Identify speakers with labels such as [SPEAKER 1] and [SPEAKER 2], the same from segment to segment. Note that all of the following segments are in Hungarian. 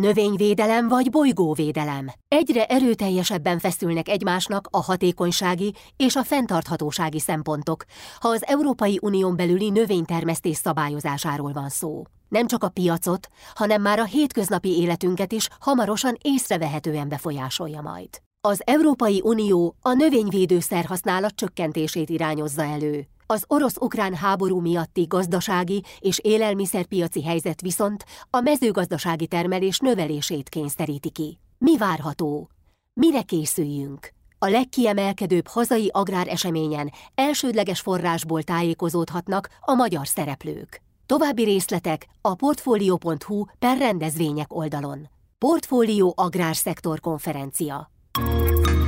[SPEAKER 1] Növényvédelem vagy bolygóvédelem. Egyre erőteljesebben feszülnek egymásnak a hatékonysági és a fenntarthatósági szempontok, ha az Európai Unión belüli növénytermesztés szabályozásáról van szó. Nem csak a piacot, hanem már a hétköznapi életünket is hamarosan észrevehetően befolyásolja majd. Az Európai Unió a növényvédőszer használat csökkentését irányozza elő. Az orosz-ukrán háború miatti gazdasági és élelmiszerpiaci helyzet viszont a mezőgazdasági termelés növelését kényszeríti ki. Mi várható? Mire készüljünk? A legkiemelkedőbb hazai agráreseményen elsődleges forrásból tájékozódhatnak a magyar szereplők. További részletek a portfolio.hu per rendezvények oldalon. Portfólió Agrárszektor Konferencia.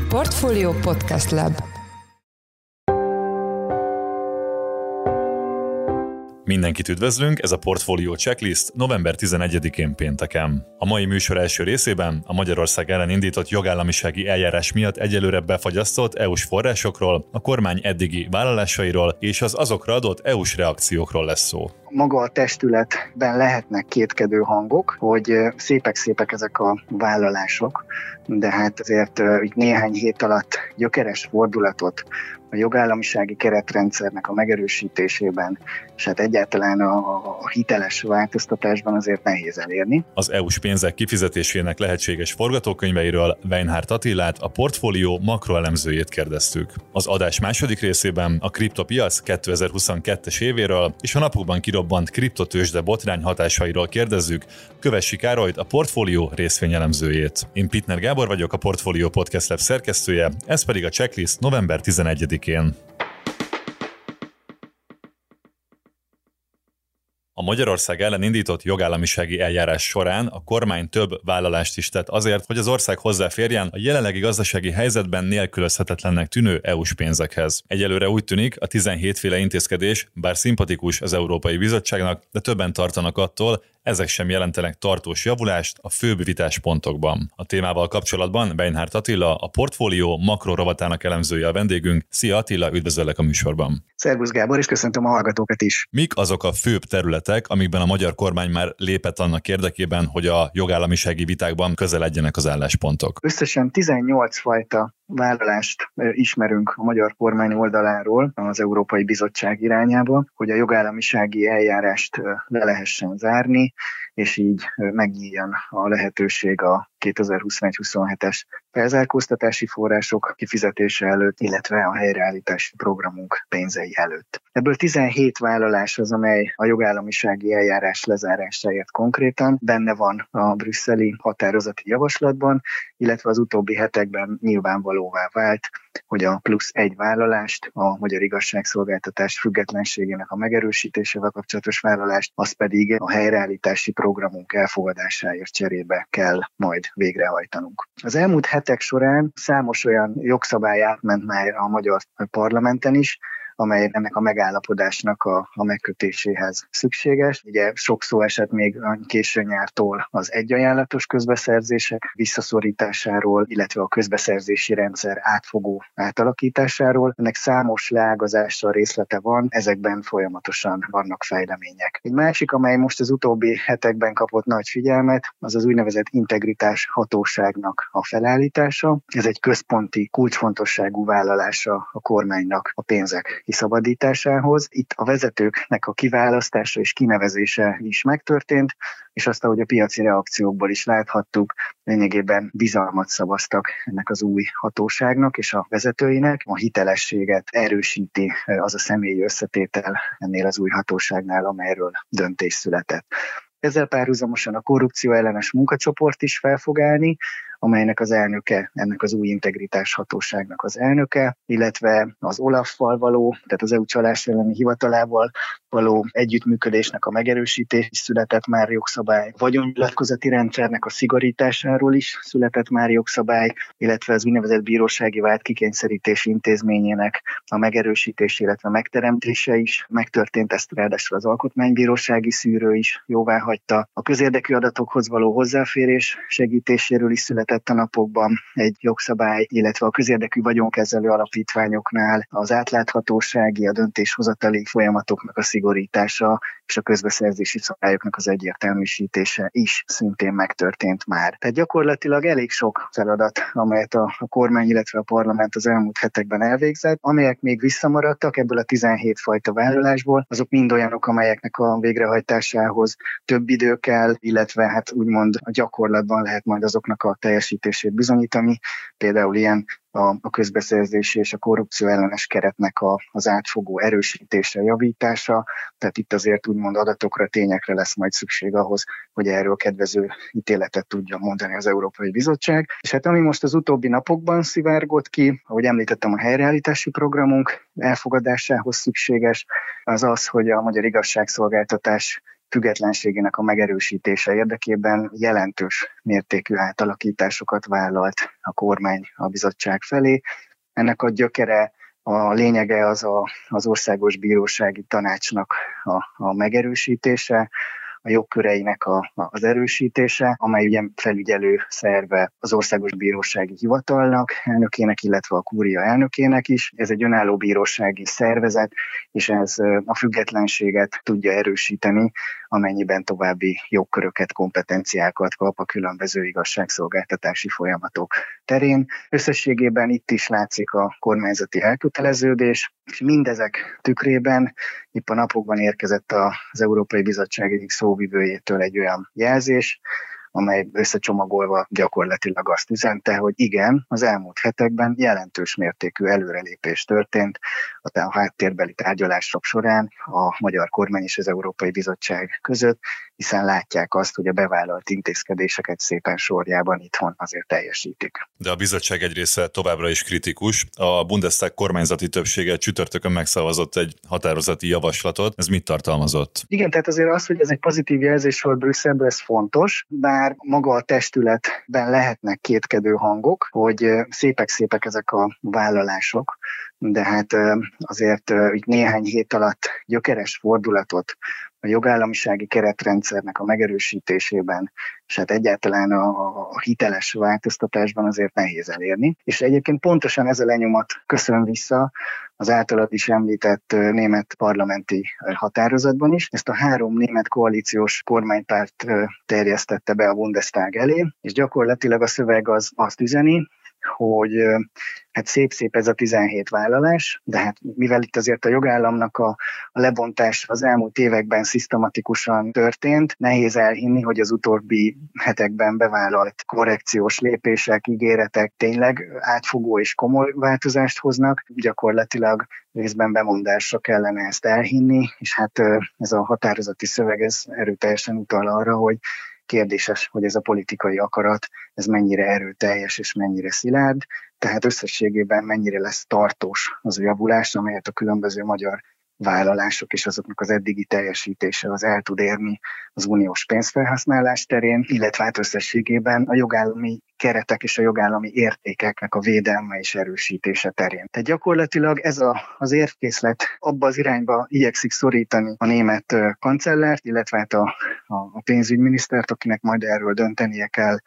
[SPEAKER 2] Portfolio Podcast Lab
[SPEAKER 3] Mindenkit üdvözlünk, ez a Portfolio Checklist november 11-én pénteken. A mai műsor első részében a Magyarország ellen indított jogállamisági eljárás miatt egyelőre befagyasztott EU-s forrásokról, a kormány eddigi vállalásairól és az azokra adott EU-s reakciókról lesz szó
[SPEAKER 4] maga a testületben lehetnek kétkedő hangok, hogy szépek-szépek ezek a vállalások, de hát azért így néhány hét alatt gyökeres fordulatot a jogállamisági keretrendszernek a megerősítésében, és hát egyáltalán a, a hiteles változtatásban azért nehéz elérni.
[SPEAKER 3] Az EU-s pénzek kifizetésének lehetséges forgatókönyveiről Weinhardt Attilát, a portfólió makroelemzőjét kérdeztük. Az adás második részében a kriptopiac 2022-es évéről és a napokban kirobbant kriptotősde botrány hatásairól kérdezzük Kövessi Károlyt, a portfólió részvényelemzőjét. Én Pitner Gábor vagyok, a Portfólió Podcast Lab szerkesztője, ez pedig a checklist november 11 A Magyarország ellen indított jogállamisági eljárás során a kormány több vállalást is tett azért, hogy az ország hozzáférjen a jelenlegi gazdasági helyzetben nélkülözhetetlennek tűnő EU-s pénzekhez. Egyelőre úgy tűnik, a 17 féle intézkedés, bár szimpatikus az Európai Bizottságnak, de többen tartanak attól, ezek sem jelentenek tartós javulást a főbb vitáspontokban. A témával kapcsolatban Beinhardt Attila, a portfólió makro rovatának elemzője a vendégünk. Szia Attila, üdvözöllek a műsorban.
[SPEAKER 4] Szervusz Gábor, és köszöntöm a hallgatókat is.
[SPEAKER 3] Mik azok a főbb területek, amikben a magyar kormány már lépett annak érdekében, hogy a jogállamisági vitákban közeledjenek az álláspontok?
[SPEAKER 4] Összesen 18 fajta vállalást ismerünk a magyar kormány oldaláról az Európai Bizottság irányába, hogy a jogállamisági eljárást le lehessen zárni, és így megnyíljon a lehetőség a 2021-27-es felzárkóztatási források kifizetése előtt, illetve a helyreállítási programunk pénzei előtt. Ebből 17 vállalás az, amely a jogállamisági eljárás lezárásáért konkrétan benne van a brüsszeli határozati javaslatban, illetve az utóbbi hetekben nyilvánvalóvá vált, hogy a plusz egy vállalást, a magyar igazságszolgáltatás függetlenségének a megerősítésével kapcsolatos vállalást, az pedig a helyreállítási programunk elfogadásáért cserébe kell majd végrehajtanunk. Az elmúlt hetek során számos olyan jogszabály átment már a magyar parlamenten is, amely ennek a megállapodásnak a, a megkötéséhez szükséges. Ugye sok szó esett még késő nyártól az egyajánlatos közbeszerzések visszaszorításáról, illetve a közbeszerzési rendszer átfogó átalakításáról. Ennek számos leágazása részlete van, ezekben folyamatosan vannak fejlemények. Egy másik, amely most az utóbbi hetekben kapott nagy figyelmet, az az úgynevezett integritás hatóságnak a felállítása. Ez egy központi, kulcsfontosságú vállalása a kormánynak a pénzek kiszabadításához. Itt a vezetőknek a kiválasztása és kinevezése is megtörtént, és azt, ahogy a piaci reakciókból is láthattuk, lényegében bizalmat szavaztak ennek az új hatóságnak és a vezetőinek. A hitelességet erősíti az a személyi összetétel ennél az új hatóságnál, amelyről döntés született. Ezzel párhuzamosan a korrupció ellenes munkacsoport is fel fog állni, amelynek az elnöke, ennek az új integritás hatóságnak az elnöke, illetve az Olaf-val való, tehát az EU csalás elleni hivatalával való együttműködésnek a megerősítés született már jogszabály, vagyonnyilatkozati rendszernek a szigorításáról is született már jogszabály, illetve az úgynevezett bírósági vált kikényszerítés intézményének a megerősítés, illetve megteremtése is megtörtént, ezt ráadásul az alkotmánybírósági szűrő is jóvá hagyta. A közérdekű adatokhoz való hozzáférés segítéséről is született született a napokban egy jogszabály, illetve a közérdekű vagyonkezelő alapítványoknál az átláthatósági, a döntéshozatali folyamatoknak a szigorítása és a közbeszerzési szabályoknak az egyértelműsítése is szintén megtörtént már. Tehát gyakorlatilag elég sok feladat, amelyet a, a kormány, illetve a parlament az elmúlt hetekben elvégzett, amelyek még visszamaradtak ebből a 17 fajta vállalásból, azok mind olyanok, amelyeknek a végrehajtásához több idő kell, illetve hát úgymond a gyakorlatban lehet majd azoknak a teljesítését bizonyítani. Például ilyen a, a közbeszerzési és a korrupció ellenes keretnek a, az átfogó erősítése, javítása, tehát itt azért úgymond adatokra, tényekre lesz majd szükség ahhoz, hogy erről kedvező ítéletet tudja mondani az Európai Bizottság. És hát ami most az utóbbi napokban szivárgott ki, ahogy említettem, a helyreállítási programunk elfogadásához szükséges, az az, hogy a magyar igazságszolgáltatás függetlenségének a megerősítése érdekében jelentős mértékű átalakításokat vállalt a kormány a bizottság felé. Ennek a gyökere a lényege az a, az országos bírósági tanácsnak a, a megerősítése, a jogköreinek a, az erősítése, amely ugye felügyelő szerve az Országos Bírósági Hivatalnak, elnökének, illetve a kúria elnökének is. Ez egy önálló bírósági szervezet, és ez a függetlenséget tudja erősíteni, amennyiben további jogköröket, kompetenciákat kap a különböző igazságszolgáltatási folyamatok terén. Összességében itt is látszik a kormányzati elköteleződés, és mindezek tükrében itt a napokban érkezett az Európai Bizottság egyik szóvivőjétől egy olyan jelzés, amely összecsomagolva gyakorlatilag azt üzente, hogy igen, az elmúlt hetekben jelentős mértékű előrelépés történt a háttérbeli tárgyalások során a magyar kormány és az Európai Bizottság között, hiszen látják azt, hogy a bevállalt intézkedéseket szépen sorjában itthon azért teljesítik.
[SPEAKER 3] De a bizottság egy része továbbra is kritikus. A Bundestag kormányzati többsége csütörtökön megszavazott egy határozati javaslatot. Ez mit tartalmazott?
[SPEAKER 4] Igen, tehát azért az, hogy ez egy pozitív jelzés volt Brüsszelből, ez fontos, bár maga a testületben lehetnek kétkedő hangok, hogy szépek-szépek ezek a vállalások, de hát azért itt néhány hét alatt gyökeres fordulatot a jogállamisági keretrendszernek a megerősítésében, és hát egyáltalán a, a hiteles változtatásban azért nehéz elérni. És egyébként pontosan ez a lenyomat köszön vissza az általad is említett német parlamenti határozatban is. Ezt a három német koalíciós kormánypárt terjesztette be a Bundestag elé, és gyakorlatilag a szöveg az azt üzeni, hogy hát szép-szép ez a 17 vállalás, de hát mivel itt azért a jogállamnak a, a lebontás az elmúlt években szisztematikusan történt, nehéz elhinni, hogy az utóbbi hetekben bevállalt korrekciós lépések, ígéretek tényleg átfogó és komoly változást hoznak. Gyakorlatilag részben bemondásra kellene ezt elhinni, és hát ez a határozati szöveg ez erőteljesen utal arra, hogy kérdéses, hogy ez a politikai akarat, ez mennyire erőteljes és mennyire szilárd, tehát összességében mennyire lesz tartós az a javulás, amelyet a különböző magyar vállalások és azoknak az eddigi teljesítése az el tud érni az uniós pénzfelhasználás terén, illetve hát összességében a jogállami keretek és a jogállami értékeknek a védelme és erősítése terén. Tehát gyakorlatilag ez a, az érvkészlet abba az irányba igyekszik szorítani a német kancellárt, illetve hát a, a, pénzügyminisztert, akinek majd erről döntenie kell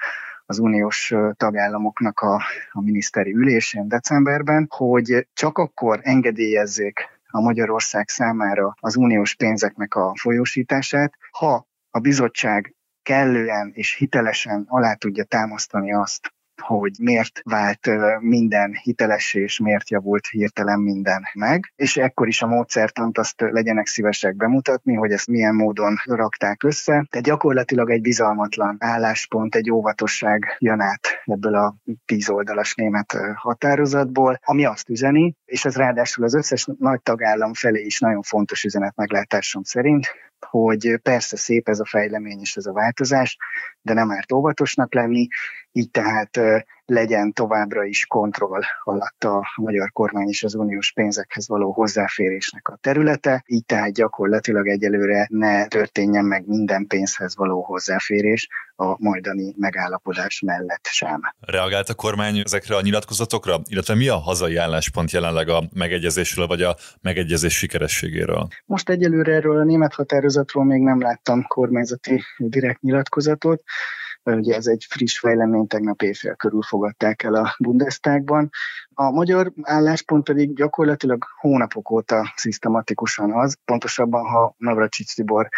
[SPEAKER 4] az uniós tagállamoknak a, a miniszteri ülésén decemberben, hogy csak akkor engedélyezzék a Magyarország számára az uniós pénzeknek a folyósítását, ha a bizottság kellően és hitelesen alá tudja támasztani azt, hogy miért vált minden hitelessé, és miért javult hirtelen minden meg. És ekkor is a módszertant azt legyenek szívesek bemutatni, hogy ezt milyen módon rakták össze. Tehát gyakorlatilag egy bizalmatlan álláspont, egy óvatosság jön át ebből a tíz oldalas német határozatból, ami azt üzeni, és ez ráadásul az összes nagy tagállam felé is nagyon fontos üzenet meglátásom szerint, hogy persze szép ez a fejlemény és ez a változás, de nem árt óvatosnak lenni, így tehát legyen továbbra is kontroll alatt a magyar kormány és az uniós pénzekhez való hozzáférésnek a területe, így tehát gyakorlatilag egyelőre ne történjen meg minden pénzhez való hozzáférés a majdani megállapodás mellett sem.
[SPEAKER 3] Reagált a kormány ezekre a nyilatkozatokra, illetve mi a hazai álláspont jelenleg a megegyezésről, vagy a megegyezés sikerességéről?
[SPEAKER 4] Most egyelőre erről a német határozatról még nem láttam kormányzati direkt nyilatkozatot Ugye ez egy friss fejlemény, tegnap éjfél körül fogadták el a Bundestagban. A magyar álláspont pedig gyakorlatilag hónapok óta szisztematikusan az, pontosabban, ha Navracsics Tibor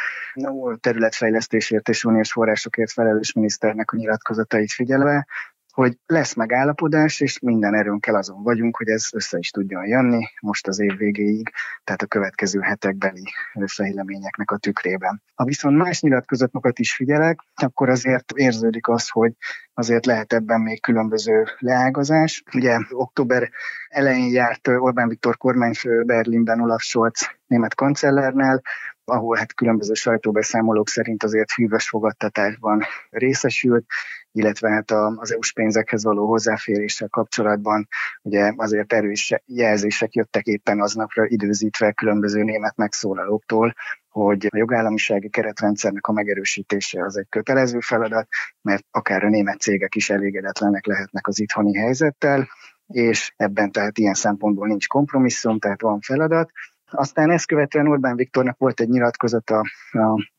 [SPEAKER 4] területfejlesztésért és uniós forrásokért felelős miniszternek a nyilatkozatait figyelve, hogy lesz megállapodás, és minden erőnkkel azon vagyunk, hogy ez össze is tudjon jönni most az év végéig, tehát a következő hetekbeli fejleményeknek a tükrében. Ha viszont más nyilatkozatokat is figyelek, akkor azért érződik az, hogy azért lehet ebben még különböző leágazás. Ugye október elején járt Orbán Viktor kormányfő Berlinben Olaf Scholz német kancellárnál, ahol hát különböző sajtóbeszámolók szerint azért hűvös fogadtatásban részesült, illetve hát az EU-s pénzekhez való hozzáféréssel kapcsolatban ugye azért erős jelzések jöttek éppen aznapra időzítve különböző német megszólalóktól, hogy a jogállamisági keretrendszernek a megerősítése az egy kötelező feladat, mert akár a német cégek is elégedetlenek lehetnek az itthoni helyzettel, és ebben tehát ilyen szempontból nincs kompromisszum, tehát van feladat. Aztán ezt követően Orbán Viktornak volt egy nyilatkozata a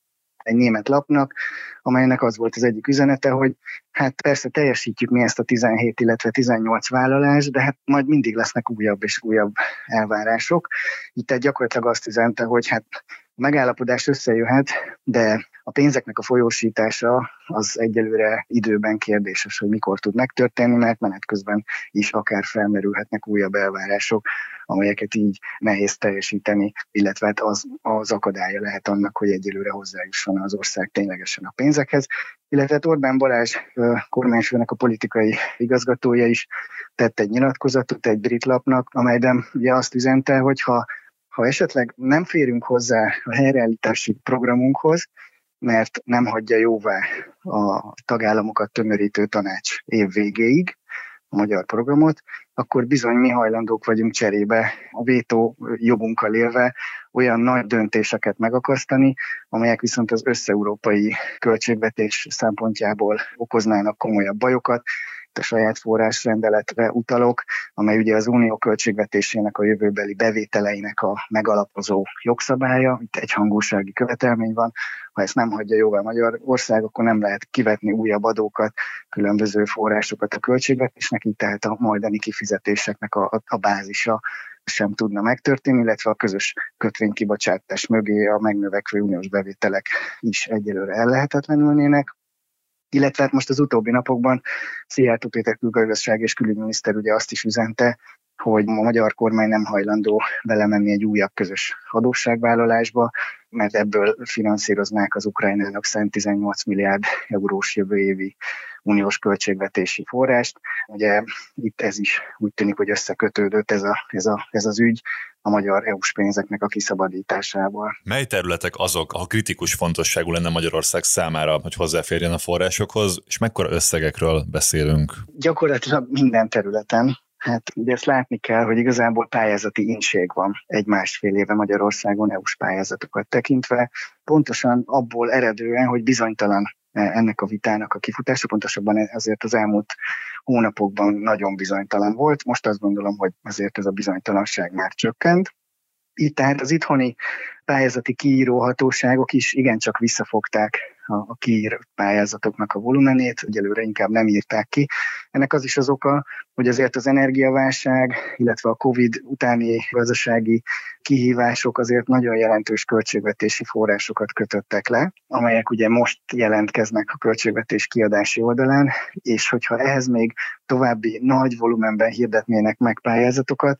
[SPEAKER 4] egy német lapnak, amelynek az volt az egyik üzenete, hogy hát persze teljesítjük mi ezt a 17, illetve 18 vállalást, de hát majd mindig lesznek újabb és újabb elvárások. Itt egy gyakorlatilag azt üzente, hogy hát a megállapodás összejöhet, de a pénzeknek a folyósítása az egyelőre időben kérdéses, hogy mikor tud megtörténni, mert menet közben is akár felmerülhetnek újabb elvárások, amelyeket így nehéz teljesíteni, illetve hát az, az akadálya lehet annak, hogy egyelőre hozzájusson az ország ténylegesen a pénzekhez. Illetve Orbán Balázs kormányfőnek a politikai igazgatója is tett egy nyilatkozatot egy brit lapnak, amelyben ugye azt üzente, hogy ha ha esetleg nem férünk hozzá a helyreállítási programunkhoz, mert nem hagyja jóvá a tagállamokat tömörítő tanács év végéig a magyar programot, akkor bizony mi hajlandók vagyunk cserébe a vétó jogunkkal élve olyan nagy döntéseket megakasztani, amelyek viszont az összeurópai költségvetés szempontjából okoznának komolyabb bajokat, a saját forrásrendeletre utalok, amely ugye az unió költségvetésének a jövőbeli bevételeinek a megalapozó jogszabálya, itt egy hangúsági követelmény van, ha ezt nem hagyja jóvá Magyarország, akkor nem lehet kivetni újabb adókat, különböző forrásokat a költségvetésnek, így tehát a majdani kifizetéseknek a, a, a bázisa sem tudna megtörténni, illetve a közös kötvénykibocsátás mögé a megnövekvő uniós bevételek is egyelőre ellehetetlenülnének illetve hát most az utóbbi napokban Szijjártó Péter külgazdaság és külügyminiszter ugye azt is üzente, hogy a magyar kormány nem hajlandó belemenni egy újabb közös adósságvállalásba, mert ebből finanszíroznák az Ukrajnának 118 milliárd eurós jövő évi uniós költségvetési forrást. Ugye itt ez is úgy tűnik, hogy összekötődött ez, a, ez, a, ez az ügy a magyar EU-s pénzeknek a kiszabadításával.
[SPEAKER 3] Mely területek azok, ha kritikus fontosságú lenne Magyarország számára, hogy hozzáférjen a forrásokhoz, és mekkora összegekről beszélünk?
[SPEAKER 4] Gyakorlatilag minden területen, Hát ugye ezt látni kell, hogy igazából pályázati inség van egy másfél éve Magyarországon EU-s pályázatokat tekintve, pontosan abból eredően, hogy bizonytalan ennek a vitának a kifutása, pontosabban azért az elmúlt hónapokban nagyon bizonytalan volt. Most azt gondolom, hogy azért ez a bizonytalanság már csökkent. Itt tehát az itthoni pályázati kiíró hatóságok is igencsak visszafogták a, kiírt pályázatoknak a volumenét, egyelőre inkább nem írták ki. Ennek az is az oka, hogy azért az energiaválság, illetve a COVID utáni gazdasági kihívások azért nagyon jelentős költségvetési forrásokat kötöttek le, amelyek ugye most jelentkeznek a költségvetés kiadási oldalán, és hogyha ehhez még további nagy volumenben hirdetnének meg pályázatokat,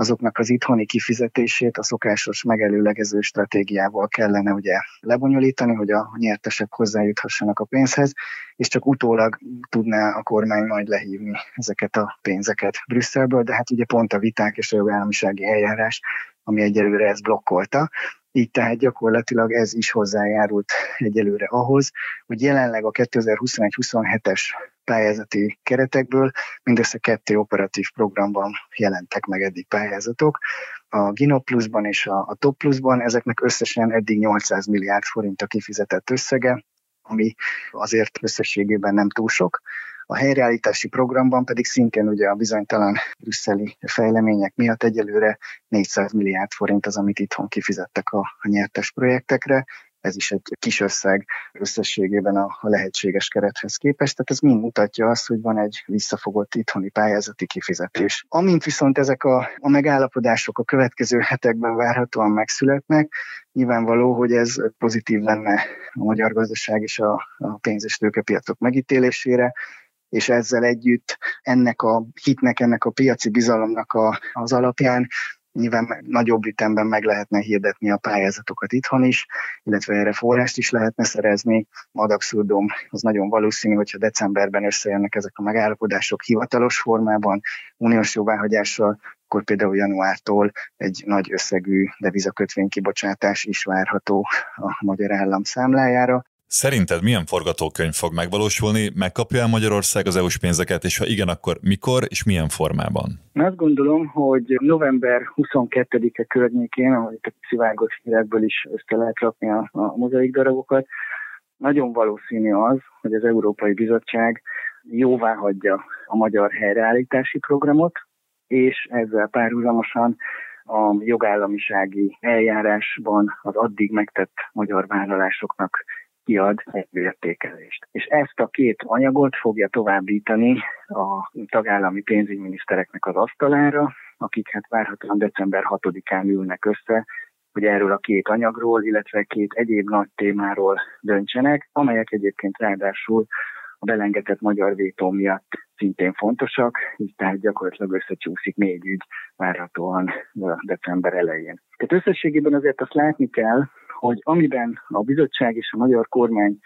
[SPEAKER 4] azoknak az itthoni kifizetését a szokásos megelőlegező stratégiával kellene ugye lebonyolítani, hogy a nyertesek hozzájuthassanak a pénzhez, és csak utólag tudná a kormány majd lehívni ezeket a pénzeket Brüsszelből, de hát ugye pont a viták és a jogállamisági eljárás, ami egyelőre ezt blokkolta. Így tehát gyakorlatilag ez is hozzájárult egyelőre ahhoz, hogy jelenleg a 2021-27-es pályázati keretekből mindössze kettő operatív programban jelentek meg eddig pályázatok. A Gino Plusban és a, a Top Plusban ezeknek összesen eddig 800 milliárd forint a kifizetett összege, ami azért összességében nem túl sok. A helyreállítási programban pedig szintén ugye a bizonytalan brüsszeli fejlemények miatt egyelőre 400 milliárd forint az, amit itthon kifizettek a, a nyertes projektekre, ez is egy kis összeg összességében a, lehetséges kerethez képest. Tehát ez mind mutatja azt, hogy van egy visszafogott itthoni pályázati kifizetés. Amint viszont ezek a, a megállapodások a következő hetekben várhatóan megszületnek, nyilvánvaló, hogy ez pozitív lenne a magyar gazdaság és a, a pénz- és tőkepiacok megítélésére, és ezzel együtt ennek a hitnek, ennek a piaci bizalomnak a, az alapján Nyilván nagyobb ütemben meg lehetne hirdetni a pályázatokat itthon is, illetve erre forrást is lehetne szerezni. Ad abszurdum, az nagyon valószínű, hogyha decemberben összejönnek ezek a megállapodások hivatalos formában, uniós jóváhagyással, akkor például januártól egy nagy összegű devizakötvénykibocsátás is várható a magyar állam számlájára.
[SPEAKER 3] Szerinted milyen forgatókönyv fog megvalósulni? Megkapja el Magyarország az EU-s pénzeket, és ha igen, akkor mikor és milyen formában?
[SPEAKER 4] Azt gondolom, hogy november 22-e környékén, ahogy a szivárgott hírekből is össze lehet rakni a, a mozaik darabokat, nagyon valószínű az, hogy az Európai Bizottság jóvá hagyja a magyar helyreállítási programot, és ezzel párhuzamosan a jogállamisági eljárásban az addig megtett magyar vállalásoknak kiad egy értékelést. És ezt a két anyagot fogja továbbítani a tagállami pénzügyminisztereknek az asztalára, akik hát várhatóan december 6-án ülnek össze, hogy erről a két anyagról, illetve két egyéb nagy témáról döntsenek, amelyek egyébként ráadásul a belengetett magyar vétó miatt szintén fontosak, így tehát gyakorlatilag összecsúszik négy ügy várhatóan december elején. Tehát összességében azért azt látni kell, hogy amiben a bizottság és a magyar kormány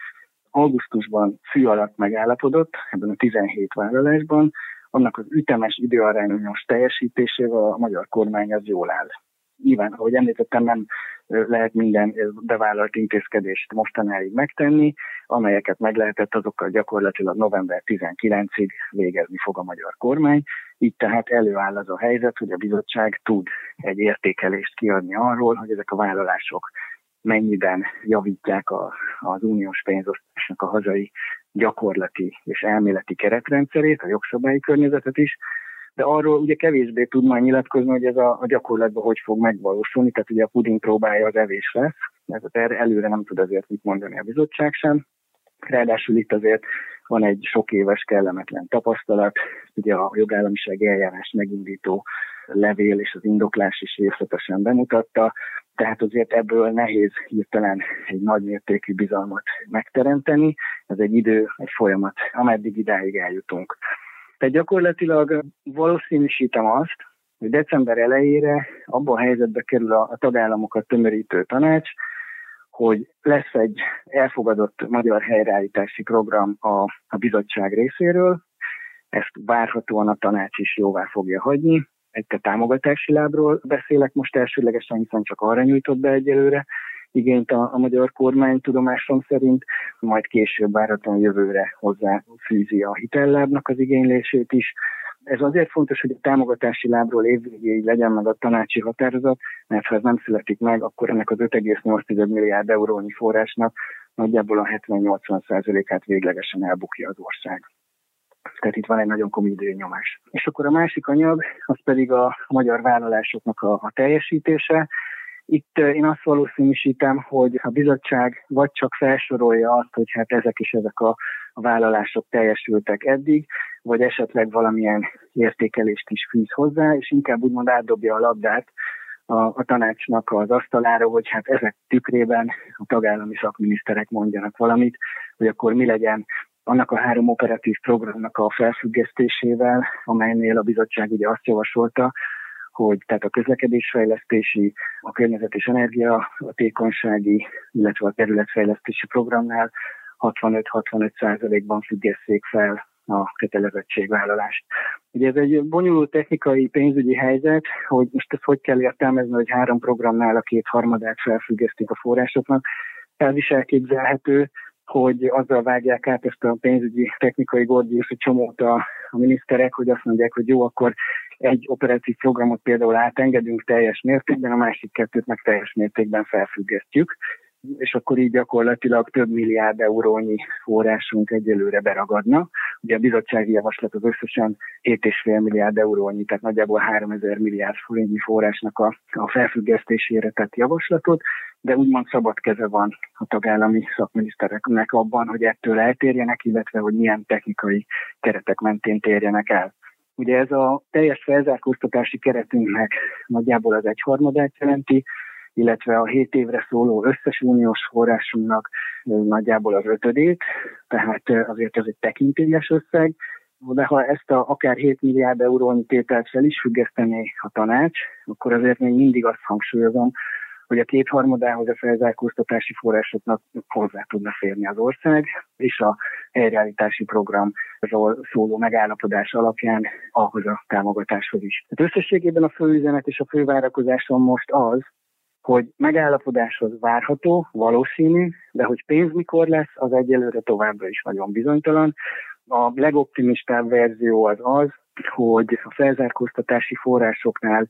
[SPEAKER 4] augusztusban fű alatt megállapodott, ebben a 17 vállalásban, annak az ütemes időarányos teljesítésével a magyar kormány az jól áll. Nyilván, ahogy említettem, nem lehet minden bevállalt intézkedést mostanáig megtenni, amelyeket meg lehetett, azokkal gyakorlatilag november 19-ig végezni fog a magyar kormány. Így tehát előáll az a helyzet, hogy a bizottság tud egy értékelést kiadni arról, hogy ezek a vállalások mennyiben javítják a, az uniós pénzosztásnak a hazai gyakorlati és elméleti keretrendszerét, a jogszabályi környezetet is, de arról ugye kevésbé tud majd nyilatkozni, hogy ez a, a gyakorlatban hogy fog megvalósulni, tehát ugye a puding próbálja az evés lesz, ez erre előre nem tud azért mit mondani a bizottság sem. Ráadásul itt azért van egy sok éves kellemetlen tapasztalat, ugye a jogállamiság eljárás megindító levél és az indoklás is részletesen bemutatta, tehát azért ebből nehéz hirtelen egy nagy mértékű bizalmat megteremteni. Ez egy idő, egy folyamat, ameddig idáig eljutunk. Tehát gyakorlatilag valószínűsítem azt, hogy december elejére abban a helyzetbe kerül a, tagállamokat tömörítő tanács, hogy lesz egy elfogadott magyar helyreállítási program a, a bizottság részéről, ezt várhatóan a tanács is jóvá fogja hagyni, egy támogatási lábról beszélek most elsőlegesen, hiszen csak arra nyújtott be egyelőre igényt a, a magyar kormány tudomásom szerint, majd később várhatóan jövőre hozzá fűzi a hitellábnak az igénylését is. Ez azért fontos, hogy a támogatási lábról évvégéig legyen meg a tanácsi határozat, mert ha ez nem születik meg, akkor ennek az 5,8 milliárd eurónyi forrásnak nagyjából a 70-80 százalékát véglegesen elbukja az ország. Tehát itt van egy nagyon komoly időnyomás. És akkor a másik anyag, az pedig a magyar vállalásoknak a, a teljesítése. Itt én azt valószínűsítem, hogy a bizottság vagy csak felsorolja azt, hogy hát ezek is ezek a, a vállalások teljesültek eddig, vagy esetleg valamilyen értékelést is fűz hozzá, és inkább úgymond átdobja a labdát a, a tanácsnak az asztalára, hogy hát ezek tükrében a tagállami szakminiszterek mondjanak valamit, hogy akkor mi legyen annak a három operatív programnak a felfüggesztésével, amelynél a bizottság ugye azt javasolta, hogy tehát a közlekedésfejlesztési, a környezet és energia, a tékonysági, illetve a területfejlesztési programnál 65-65 százalékban függesszék fel a kötelezettségvállalást. Ugye ez egy bonyolult technikai pénzügyi helyzet, hogy most ezt hogy kell értelmezni, hogy három programnál a két harmadát felfüggesztik a forrásoknak. Elviselképzelhető, hogy azzal vágják át ezt a pénzügyi technikai gordiuszi csomót a, a miniszterek, hogy azt mondják, hogy jó, akkor egy operatív programot például átengedünk teljes mértékben, a másik kettőt meg teljes mértékben felfüggesztjük, és akkor így gyakorlatilag több milliárd eurónyi forrásunk egyelőre beragadna, Ugye a bizottsági javaslat az összesen 7,5 milliárd eurónyi, tehát nagyjából 3000 milliárd forintnyi forrásnak a, a felfüggesztésére tett javaslatot, de úgymond szabad keze van a tagállami szakminisztereknek abban, hogy ettől eltérjenek, illetve hogy milyen technikai keretek mentén térjenek el. Ugye ez a teljes felzárkóztatási keretünknek nagyjából az egyharmadát jelenti, illetve a 7 évre szóló összes uniós forrásunknak nagyjából az ötödét, tehát azért ez egy tekintélyes összeg, de ha ezt a akár 7 milliárd eurónyi tételt fel is függesztené a tanács, akkor azért még mindig azt hangsúlyozom, hogy a kétharmadához a felzárkóztatási forrásoknak hozzá tudna férni az ország, és a helyreállítási programról szóló megállapodás alapján ahhoz a támogatáshoz is. Tehát összességében a főüzenet és a fővárakozásom most az, hogy megállapodáshoz várható, valószínű, de hogy pénz mikor lesz, az egyelőre továbbra is nagyon bizonytalan. A legoptimistább verzió az az, hogy a felzárkóztatási forrásoknál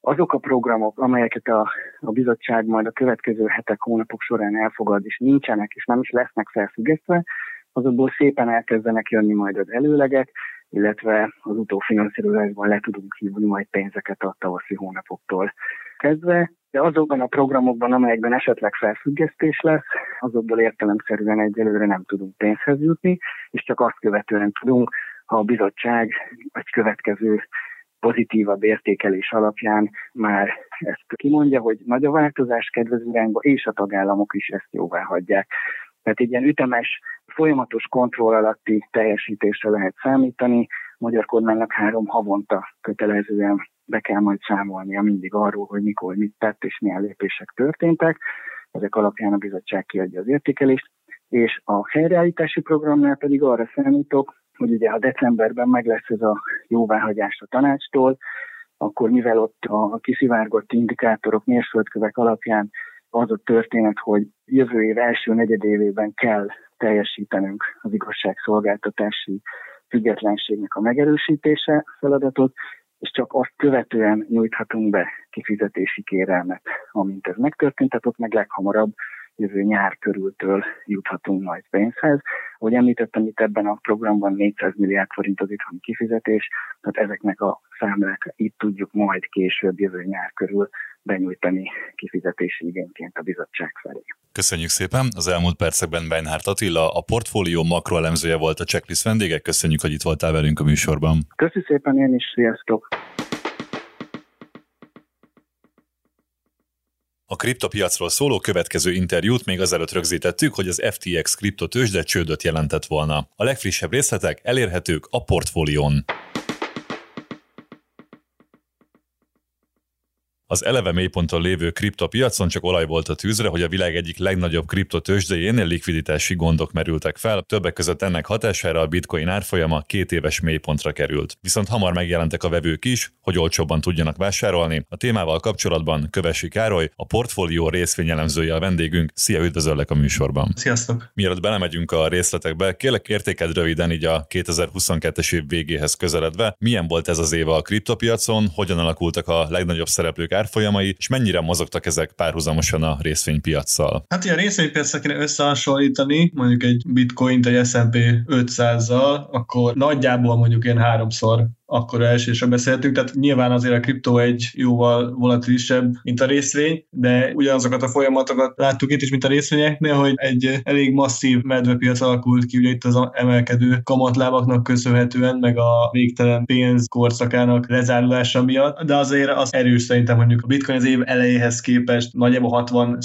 [SPEAKER 4] azok a programok, amelyeket a, a bizottság majd a következő hetek, hónapok során elfogad, és nincsenek, és nem is lesznek felfüggesztve, azokból szépen elkezdenek jönni majd az előlegek, illetve az utófinanszírozásban le tudunk hívni majd pénzeket a tavaszi hónapoktól kezdve, de azokban a programokban, amelyekben esetleg felfüggesztés lesz, azokból értelemszerűen egyelőre nem tudunk pénzhez jutni, és csak azt követően tudunk, ha a bizottság egy következő pozitívabb értékelés alapján már ezt kimondja, hogy nagy a változás kedvező irányba, és a tagállamok is ezt jóvá hagyják. Tehát egy ilyen ütemes, folyamatos kontroll alatti teljesítésre lehet számítani. Magyar kormánynak három havonta kötelezően be kell majd számolnia mindig arról, hogy mikor mit tett és milyen lépések történtek. Ezek alapján a bizottság kiadja az értékelést. És a helyreállítási programnál pedig arra számítok, hogy ugye ha decemberben meg lesz ez a jóváhagyás a tanácstól, akkor mivel ott a kiszivárgott indikátorok, mérföldkövek alapján az a történet, hogy jövő év első negyedévében kell teljesítenünk az igazságszolgáltatási függetlenségnek a megerősítése feladatot, és csak azt követően nyújthatunk be kifizetési kérelmet, amint ez megtörtént, tehát ott meg leghamarabb jövő nyár körültől juthatunk majd pénzhez. Ahogy említettem, itt ebben a programban 400 milliárd forint az itthoni kifizetés, tehát ezeknek a számlák itt tudjuk majd később jövő nyár körül benyújtani kifizetési igényként a bizottság felé.
[SPEAKER 3] Köszönjük szépen! Az elmúlt percekben Beinhardt Attila, a portfólió makroelemzője volt a checklist vendége. Köszönjük, hogy itt voltál velünk a műsorban.
[SPEAKER 4] Köszönjük szépen én is, sziasztok!
[SPEAKER 3] A kriptopiacról szóló következő interjút még azelőtt rögzítettük, hogy az FTX kriptotősde csődöt jelentett volna. A legfrissebb részletek elérhetők a portfólión. Az eleve mélyponton lévő kriptopiacon csak olaj volt a tűzre, hogy a világ egyik legnagyobb kriptotősdejénél likviditási gondok merültek fel, többek között ennek hatására a bitcoin árfolyama két éves mélypontra került. Viszont hamar megjelentek a vevők is, hogy olcsóbban tudjanak vásárolni. A témával kapcsolatban Kövesi Károly, a portfólió részvényelemzője a vendégünk. Szia, üdvözöllek a műsorban.
[SPEAKER 5] Sziasztok!
[SPEAKER 3] Mielőtt belemegyünk a részletekbe, kérlek értéked röviden így a 2022-es év végéhez közeledve. Milyen volt ez az év a kriptopiacon, hogyan alakultak a legnagyobb szereplők árfolyamai, és mennyire mozogtak ezek párhuzamosan a részvénypiacsal?
[SPEAKER 5] Hát ilyen részvénypiacra kéne összehasonlítani, mondjuk egy bitcoint egy S&P 500-zal, akkor nagyjából mondjuk ilyen háromszor akkor elsősre beszéltünk, tehát nyilván azért a kriptó egy jóval volatilisebb, mint a részvény, de ugyanazokat a folyamatokat láttuk itt is, mint a részvényeknél, hogy egy elég masszív medvepiac alakult ki, ugye itt az emelkedő kamatlábaknak köszönhetően, meg a végtelen pénz korszakának lezárulása miatt, de azért az erős szerintem mondjuk a bitcoin az év elejéhez képest nagyjából 60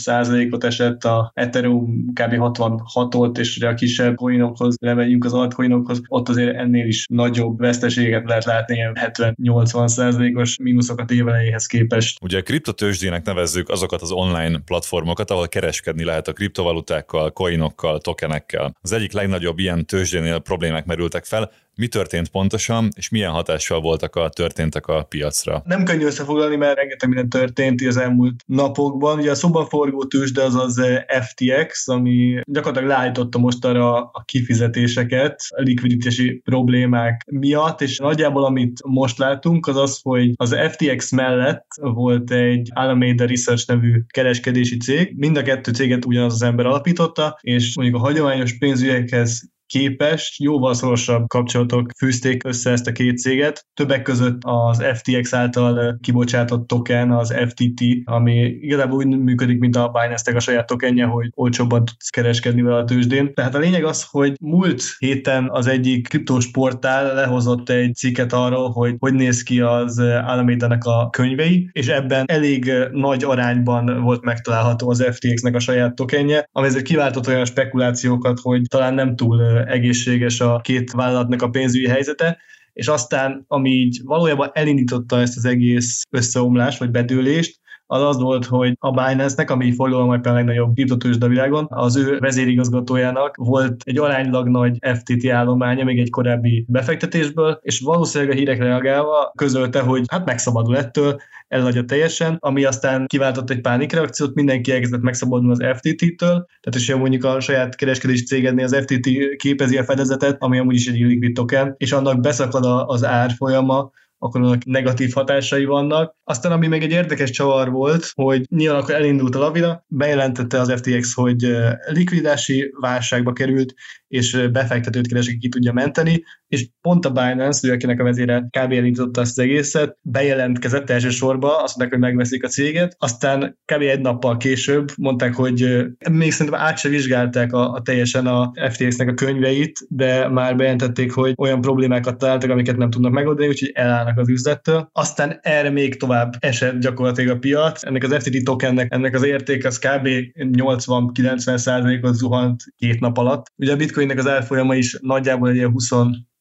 [SPEAKER 5] ot esett, a Ethereum kb. 66-ot, és ugye a kisebb coinokhoz lemegyünk az altcoinokhoz, ott azért ennél is nagyobb veszteséget lehet látni ilyen 70-80 százalékos mínuszokat évelejéhez képest.
[SPEAKER 3] Ugye a kriptotősdének nevezzük azokat az online platformokat, ahol kereskedni lehet a kriptovalutákkal, coinokkal, tokenekkel. Az egyik legnagyobb ilyen tőzsdénél problémák merültek fel, mi történt pontosan, és milyen hatással voltak a történtek a piacra?
[SPEAKER 5] Nem könnyű összefoglalni, mert rengeteg minden történt az elmúlt napokban. Ugye a szoban forgó tőzsde az az eh, FTX, ami gyakorlatilag leállította most arra a kifizetéseket a likviditási problémák miatt, és nagyjából amit most látunk, az az, hogy az FTX mellett volt egy Alameda Research nevű kereskedési cég, mind a kettő céget ugyanaz az ember alapította, és mondjuk a hagyományos pénzügyekhez képest jóval szorosabb kapcsolatok fűzték össze ezt a két céget. Többek között az FTX által kibocsátott token, az FTT, ami igazából úgy működik, mint a binance a saját tokenje, hogy olcsóbban tudsz kereskedni vele a tőzsdén. Tehát a lényeg az, hogy múlt héten az egyik kriptós portál lehozott egy cikket arról, hogy hogy néz ki az alameda a könyvei, és ebben elég nagy arányban volt megtalálható az FTX-nek a saját tokenje, ami ezért kiváltott olyan spekulációkat, hogy talán nem túl egészséges a két vállalatnak a pénzügyi helyzete, és aztán, ami így valójában elindította ezt az egész összeomlást, vagy bedőlést, az az volt, hogy a Binance-nek, ami forgalom a legnagyobb kriptotősd a világon, az ő vezérigazgatójának volt egy aránylag nagy FTT állománya még egy korábbi befektetésből, és valószínűleg a hírek reagálva közölte, hogy hát megszabadul ettől, eladja teljesen, ami aztán kiváltott egy pánikreakciót, mindenki elkezdett megszabadulni az FTT-től, tehát is mondjuk a saját kereskedési cégednél az FTT képezi a fedezetet, ami amúgy is egy illiquid token, és annak beszakad az árfolyama, akkor annak negatív hatásai vannak. Aztán ami még egy érdekes csavar volt, hogy nyilván akkor elindult a lavina, bejelentette az FTX, hogy likvidási válságba került, és befektetőt keresik, ki tudja menteni, és pont a Binance, ő, akinek a vezére kb. elindította ezt az egészet, bejelentkezett elsősorban, azt mondták, hogy megveszik a céget, aztán kb. egy nappal később mondták, hogy még szerintem át se vizsgálták a, a teljesen a FTX-nek a könyveit, de már bejelentették, hogy olyan problémákat találtak, amiket nem tudnak megoldani, úgyhogy elállnak az üzlettől. Aztán erre még tovább esett gyakorlatilag a piac. Ennek az FTT tokennek, ennek az érték az kb. 80-90 ot zuhant két nap alatt. Ugye a bitcoinnek az árfolyama is nagyjából egy 20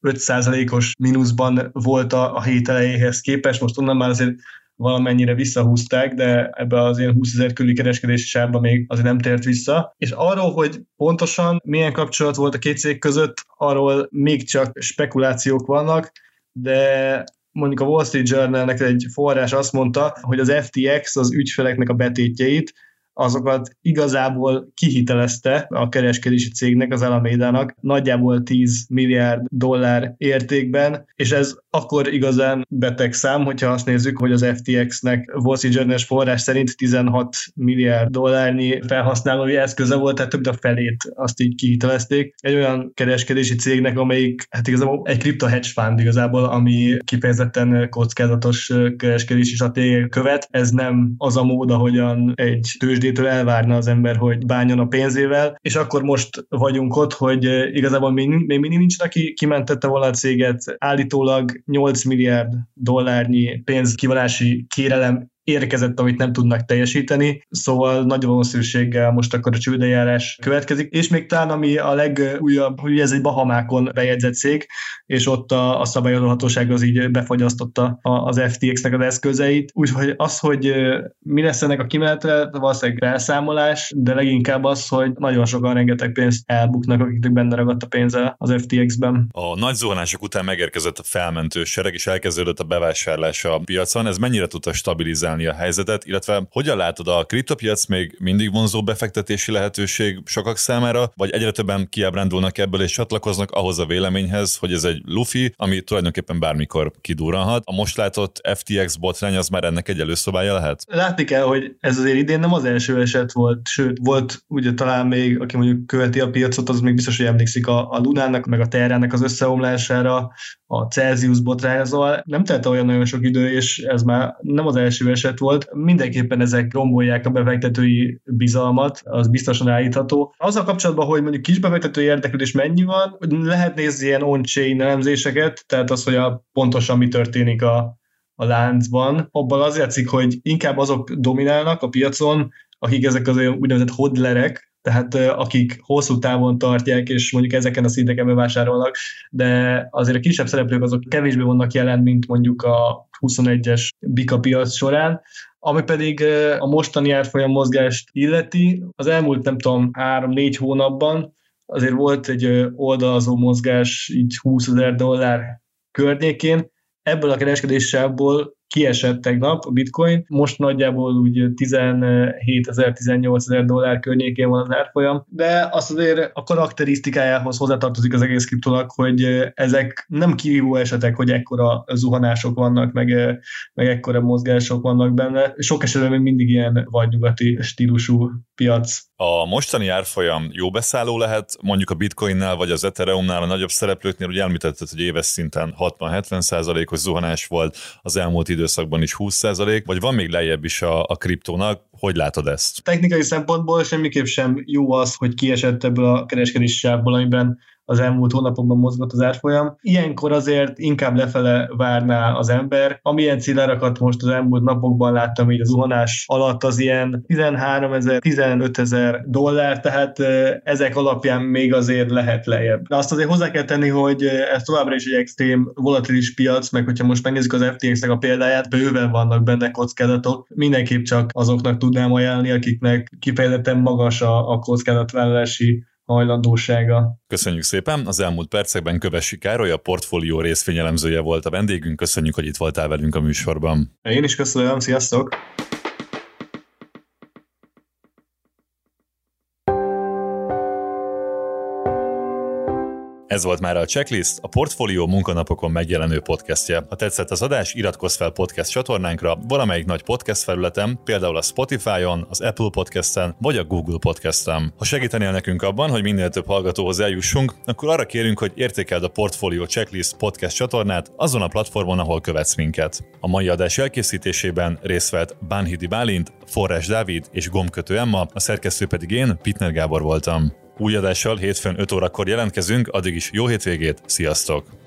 [SPEAKER 5] 5%-os mínuszban volt a, a hét elejéhez képest, most onnan már azért valamennyire visszahúzták, de ebbe az ilyen 20 ezer körüli kereskedési sárba még azért nem tért vissza. És arról, hogy pontosan milyen kapcsolat volt a két cég között, arról még csak spekulációk vannak, de mondjuk a Wall Street Journalnek egy forrás azt mondta, hogy az FTX az ügyfeleknek a betétjeit azokat igazából kihitelezte a kereskedési cégnek, az Alamédának nagyjából 10 milliárd dollár értékben, és ez akkor igazán beteg szám, hogyha azt nézzük, hogy az FTX-nek Wall Street forrás szerint 16 milliárd dollárnyi felhasználói eszköze volt, tehát több a felét azt így kihitelezték. Egy olyan kereskedési cégnek, amelyik hát igazából egy kripto hedge fund igazából, ami kifejezetten kockázatos kereskedési stratégiát követ. Ez nem az a mód, ahogyan egy tőzsdétől elvárna az ember, hogy bánjon a pénzével, és akkor most vagyunk ott, hogy igazából még, még mindig nincs, aki kimentette volna a céget. Állítólag 8 milliárd dollárnyi pénzkivonási kérelem érkezett, amit nem tudnak teljesíteni, szóval nagy valószínűséggel most akkor a csődejárás következik, és még talán ami a legújabb, hogy ez egy Bahamákon bejegyzett cég, és ott a, a szabályozóhatóság az így befagyasztotta az FTX-nek az eszközeit, úgyhogy az, hogy mi lesz ennek a kimenete, valószínűleg elszámolás, de leginkább az, hogy nagyon sokan rengeteg pénzt elbuknak, akiknek benne ragadt a pénze az FTX-ben.
[SPEAKER 3] A nagy zuhanások után megérkezett a felmentő sereg, és elkezdődött a bevásárlás a piacon. Ez mennyire tudta stabilizálni stabilizálni a helyzetet, illetve hogyan látod a kriptopiac még mindig vonzó befektetési lehetőség sokak számára, vagy egyre többen kiábrándulnak ebből és csatlakoznak ahhoz a véleményhez, hogy ez egy lufi, ami tulajdonképpen bármikor kidurranhat. A most látott FTX botrány az már ennek egy előszobája lehet?
[SPEAKER 5] Látni kell, hogy ez azért idén nem az első eset volt, sőt, volt ugye talán még, aki mondjuk követi a piacot, az még biztos, hogy emlékszik a, a Lunának, meg a Terrának az összeomlására, a Celsius botrány, szóval nem telt olyan nagyon sok idő, és ez már nem az első eset volt. Mindenképpen ezek rombolják a befektetői bizalmat, az biztosan állítható. Azzal kapcsolatban, hogy mondjuk kis befektetői érdeklődés mennyi van, lehet nézni ilyen on-chain elemzéseket, tehát az, hogy a, pontosan mi történik a, a láncban. Abban az játszik, hogy inkább azok dominálnak a piacon, akik ezek az úgynevezett hodlerek, tehát akik hosszú távon tartják, és mondjuk ezeken a szinteken bevásárolnak, de azért a kisebb szereplők azok kevésbé vannak jelen, mint mondjuk a 21-es Bika piac során, ami pedig a mostani árfolyam mozgást illeti, az elmúlt nem tudom, 3-4 hónapban azért volt egy oldalazó mozgás így 20 ezer dollár környékén, ebből a kereskedéssából kiesett tegnap a bitcoin, most nagyjából úgy 17 ezer, 18 ezer dollár környékén van az árfolyam, de azt azért a karakterisztikájához hozzátartozik az egész kriptónak, hogy ezek nem kívül esetek, hogy ekkora zuhanások vannak, meg, meg ekkora mozgások vannak benne. Sok esetben még mindig ilyen vagy nyugati stílusú piac.
[SPEAKER 3] A mostani árfolyam jó beszálló lehet, mondjuk a bitcoinnál vagy az Ethereumnál a nagyobb szereplőknél, ugye említetted, hogy éves szinten 60-70 százalékos zuhanás volt, az elmúlt időszakban is 20 százalék, vagy van még lejjebb is a, a kriptónak, hogy látod ezt?
[SPEAKER 5] Technikai szempontból semmiképp sem jó az, hogy kiesett ebből a kereskedési sávból, amiben az elmúlt hónapokban mozgott az árfolyam. Ilyenkor azért inkább lefele várná az ember. Amilyen célárakat most az elmúlt napokban láttam így az zuhanás alatt, az ilyen 13 ezer, 15 ezer dollár, tehát ezek alapján még azért lehet lejjebb. De azt azért hozzá kell tenni, hogy ez továbbra is egy extrém volatilis piac, meg hogyha most megnézzük az FTX-nek a példáját, bőven vannak benne kockázatok. Mindenképp csak azoknak tudnám ajánlani, akiknek kifejezetten magas a, a kockázatvállalási hajlandósága.
[SPEAKER 3] Köszönjük szépen! Az elmúlt percekben Kövesi Károly, a portfólió részfényelemzője volt a vendégünk. Köszönjük, hogy itt voltál velünk a műsorban.
[SPEAKER 5] Én is köszönöm, sziasztok!
[SPEAKER 3] Ez volt már a Checklist, a Portfolio munkanapokon megjelenő podcastje. Ha tetszett az adás, iratkozz fel podcast csatornánkra valamelyik nagy podcast felületen, például a Spotify-on, az Apple Podcast-en vagy a Google Podcast-en. Ha segítenél nekünk abban, hogy minél több hallgatóhoz eljussunk, akkor arra kérünk, hogy értékeld a Portfolio Checklist podcast csatornát azon a platformon, ahol követsz minket. A mai adás elkészítésében részt vett Bánhidi Bálint, Forrás Dávid és Gomkötő Emma, a szerkesztő pedig én, Pitner Gábor voltam. Új adással hétfőn 5 órakor jelentkezünk, addig is jó hétvégét, sziasztok!